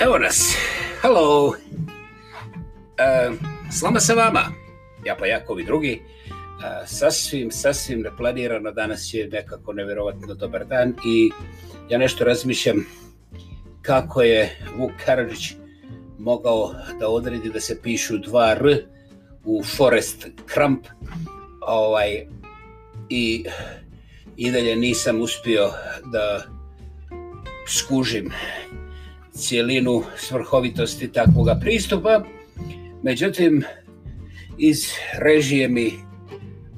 Evo nas. Hello. Uh, e, slama sa vama. Ja pa Jakovi drugi. Uh, sasvim, sasvim neplanirano. Danas je nekako nevjerovatno dobar dan i ja nešto razmišljam kako je Vuk Karadžić mogao da odredi da se pišu dva R u Forest Kramp ovaj, i i dalje nisam uspio da skužim cijelinu svrhovitosti takvoga pristupa. Međutim, iz režije mi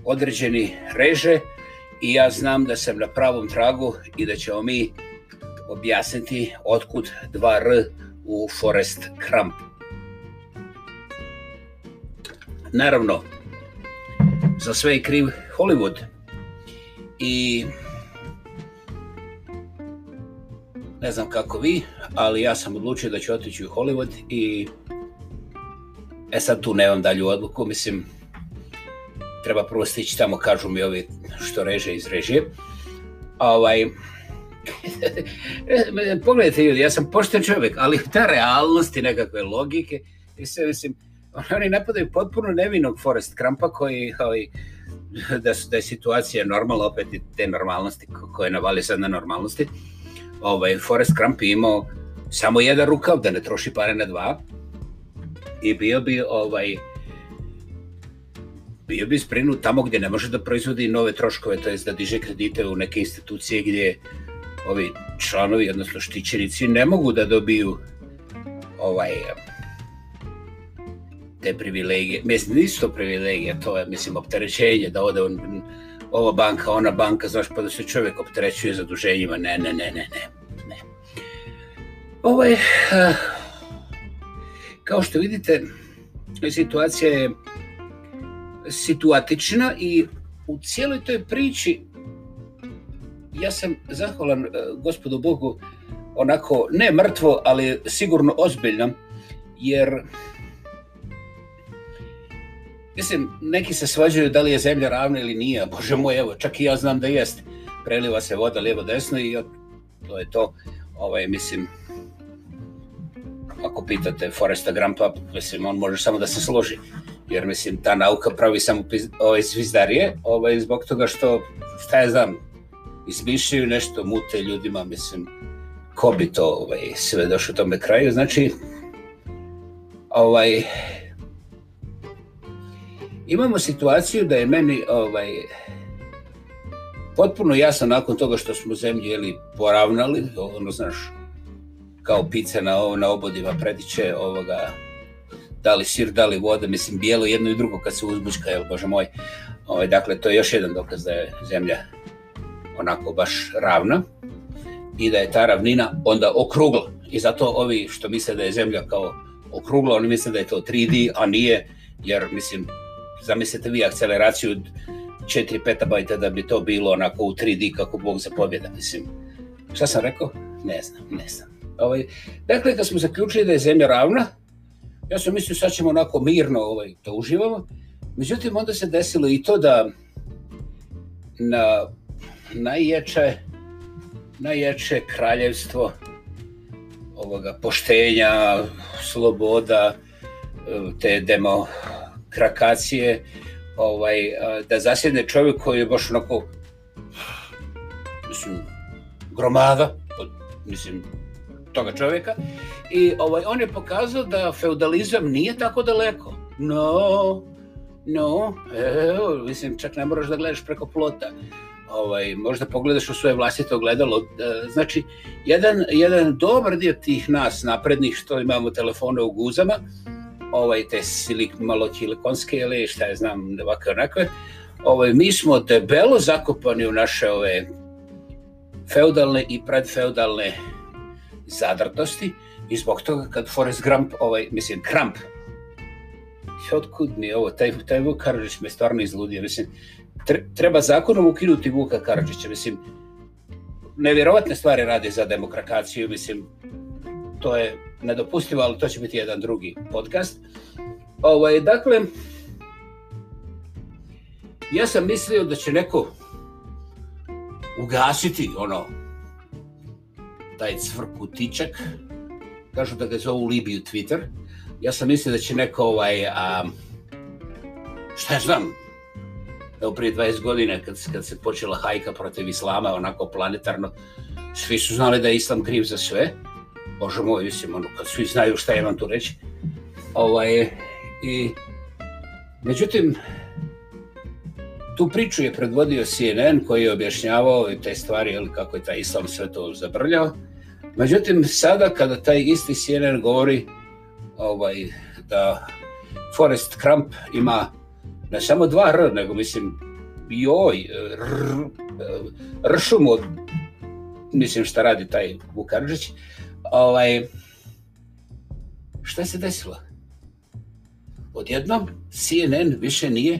određeni reže i ja znam da sam na pravom tragu i da ćemo mi objasniti otkud dva R u Forest Kramp. Naravno, za sve je kriv Hollywood. I ne znam kako vi, ali ja sam odlučio da ću otići u Hollywood i e sad tu nemam dalju odluku, mislim treba prvo stići tamo, kažu mi ovi što reže iz režije. Ovaj, pogledajte ljudi, ja sam pošten čovjek, ali ta realnost i nekakve logike, i sve, mislim, oni napadaju potpuno nevinog Forrest Krampa koji, ovaj, da, su, da je situacija normalna, opet i te normalnosti koje navali sad na normalnosti, Uh, ovaj, Forrest Crump imao samo jedan rukav, da ne troši pare na dva, i bio bi ovaj bio bi sprenut tamo gdje ne može da proizvodi nove troškove, to je da diže kredite u neke institucije gdje ovi članovi, odnosno štićenici, ne mogu da dobiju ovaj te privilegije. Mislim, nisu to privilegije, to je, mislim, opterećenje da ode on, ova banka, ona banka, znaš, pa da se čovjek opterećuje zaduženjima. Ne, ne, ne, ne, ne. ne. Ovo je, eh, kao što vidite, situacija je situatična i u cijeloj toj priči ja sam zahvalan eh, gospodu Bogu onako, ne mrtvo, ali sigurno ozbiljno, jer Mislim, neki se svađaju da li je zemlja ravna ili nije. Bože moj, evo, čak i ja znam da jest. Preliva se voda lijevo desno i to je to. Ovaj, mislim, ako pitate Foresta Grampa, mislim, on može samo da se složi. Jer, mislim, ta nauka pravi samo ovaj, zvizdarije, ovaj, zbog toga što, šta ja znam, izmišljaju nešto, mute ljudima, mislim, ko bi to ovaj, sve došlo tome kraju. Znači, ovaj, imamo situaciju da je meni ovaj potpuno jasno nakon toga što smo zemlju jeli poravnali, ono znaš, kao pice na, ovo, na obodima prediće ovoga, da li sir, da li voda, mislim, bijelo jedno i drugo kad se uzbučka, jel, bože moj. Ovaj, dakle, to je još jedan dokaz da je zemlja onako baš ravna i da je ta ravnina onda okrugla. I zato ovi što misle da je zemlja kao okrugla, oni misle da je to 3D, a nije, jer, mislim, zamislite vi akceleraciju 4 petabajta da bi to bilo onako u 3D kako Bog zapovjeda, mislim. Šta sam rekao? Ne znam, ne znam. Ovaj, dakle, kad smo zaključili da je zemlja ravna, ja sam mislio sad ćemo onako mirno ovaj, to uživamo. Međutim, onda se desilo i to da na najjače, najjače kraljevstvo ovoga poštenja, sloboda, te demo, krakacije, ovaj, eh, da zasjedne čovjek koji je baš onako, mislim, gromada, od, mislim, toga čovjeka. I ovaj, on je pokazao da feudalizam nije tako daleko. No, no, evo, mislim, čak ne moraš da gledaš preko plota. Ovaj, možda pogledaš u svoje vlastito gledalo. Eh, znači, jedan, jedan dobar dio tih nas naprednih što imamo telefone u guzama, ovaj, te silik, malo silikonske ili šta je znam, ovakve onakve, ovaj, mi smo debelo zakopani u naše ove feudalne i predfeudalne zadrtosti i zbog toga kad Forrest Gump, ovaj, mislim, Kramp, otkud mi ovo, taj, taj Vuk Karadžić me stvarno izludio, mislim, treba zakonom ukinuti Vuka Karadžića, mislim, nevjerovatne stvari radi za demokraciju, mislim, to je nedopustivo, ali to će biti jedan drugi podcast. Ovaj, dakle, ja sam mislio da će neko ugasiti ono taj cvrkutičak kažu da ga zovu Libiju Twitter. Ja sam mislio da će neko ovaj, a, šta ja znam, evo prije 20 godina kad, kad se počela hajka protiv islama, onako planetarno, svi su znali da je islam kriv za sve. Bože moj, mislim, ono, kad svi znaju šta imam tu reći. Ovaj, i, međutim, tu priču je predvodio CNN koji je objašnjavao te stvari, ili kako je taj islam sve to zabrljao. Međutim, sada kada taj isti CNN govori ovaj, da Forrest Crump ima ne samo dva R, nego mislim joj, ršum od mislim šta radi taj Vukarđić, ovaj, šta se desilo? Odjednom CNN više nije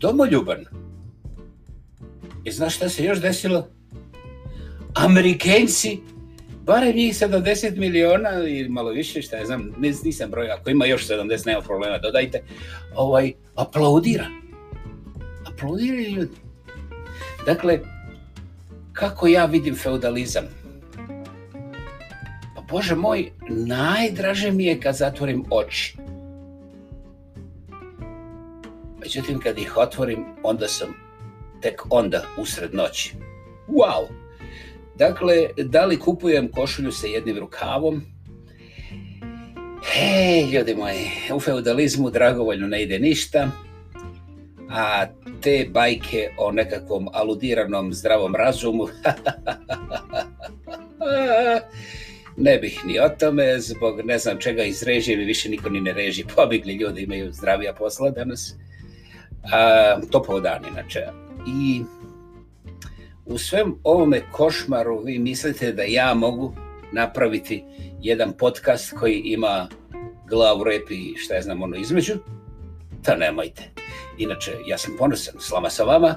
domoljuban. I znaš šta se još desilo? Amerikenci, barem njih 70 miliona ili malo više, šta ja znam, nisam broj, ako ima još 70, nema problema, dodajte, ovaj, aplaudira. Aplaudiraju ljudi. Dakle, kako ja vidim feudalizam? Bože moj, najdraže mi je kad zatvorim oči. Međutim, kad ih otvorim, onda sam tek onda usred noći. Wow! Dakle, da li kupujem košulju sa jednim rukavom? Hej, ljudi moji, u feudalizmu dragovoljno ne ide ništa, a te bajke o nekakvom aludiranom zdravom razumu, ne bih ni o tome, zbog ne znam čega iz režije mi više niko ni ne reži, pobjegli ljudi imaju zdravija posla danas. A, topao dan inače. I u svem ovome košmaru vi mislite da ja mogu napraviti jedan podcast koji ima glavu, rep i šta je znam ono između? To nemojte. Inače, ja sam ponosan, slama sa vama.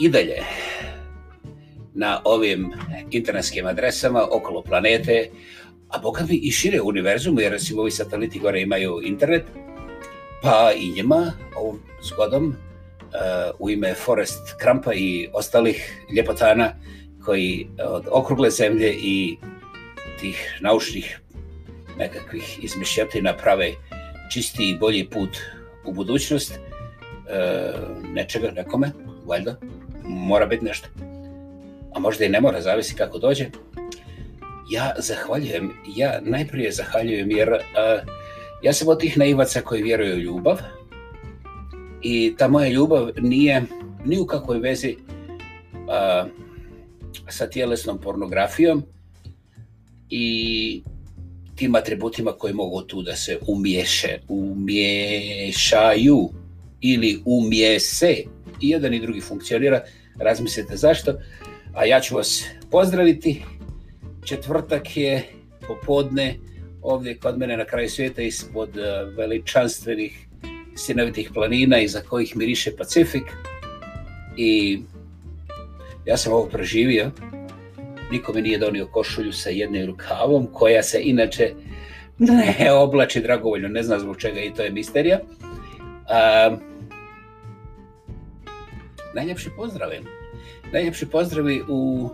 I dalje, na ovim internetskim adresama okolo planete, a boga mi i šire univerzumu, jer recimo ovi sateliti gore imaju internet, pa i njima ovom zgodom uh, u ime Forest Krampa i ostalih ljepotana koji eh, od okrugle zemlje i tih naučnih nekakvih izmišljotina prave čisti i bolji put u budućnost e, nečega, nekome, valjda, mora biti nešto. A možda i ne mora, zavisi kako dođe. Ja zahvaljujem, ja najprije zahvaljujem jer uh, Ja sam od tih naivaca koji vjeruju u ljubav i ta moja ljubav nije ni u kakvoj vezi uh, sa tjelesnom pornografijom i tim atributima koji mogu tu da se umješe, umješaju ili umjese. I jedan i drugi funkcionira. Razmislite zašto. A ja ću vas pozdraviti. Četvrtak je popodne ovdje kod mene na kraju svijeta ispod e, veličanstvenih sinovitih planina iza kojih miriše Pacifik. I ja sam ovo preživio niko mi nije donio košulju sa jednim rukavom koja se inače ne oblači dragovoljno. Ne znam zbog čega i to je misterija. A, najljepši pozdravi najljepši pozdravi u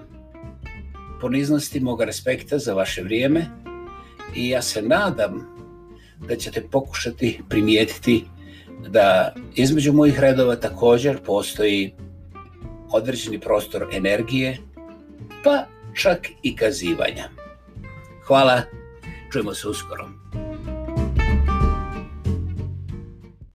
poniznosti moga respekta za vaše vrijeme i ja se nadam da ćete pokušati primijetiti da između mojih redova također postoji određeni prostor energije, pa čak i kazivanja. Hvala, čujemo se uskoro.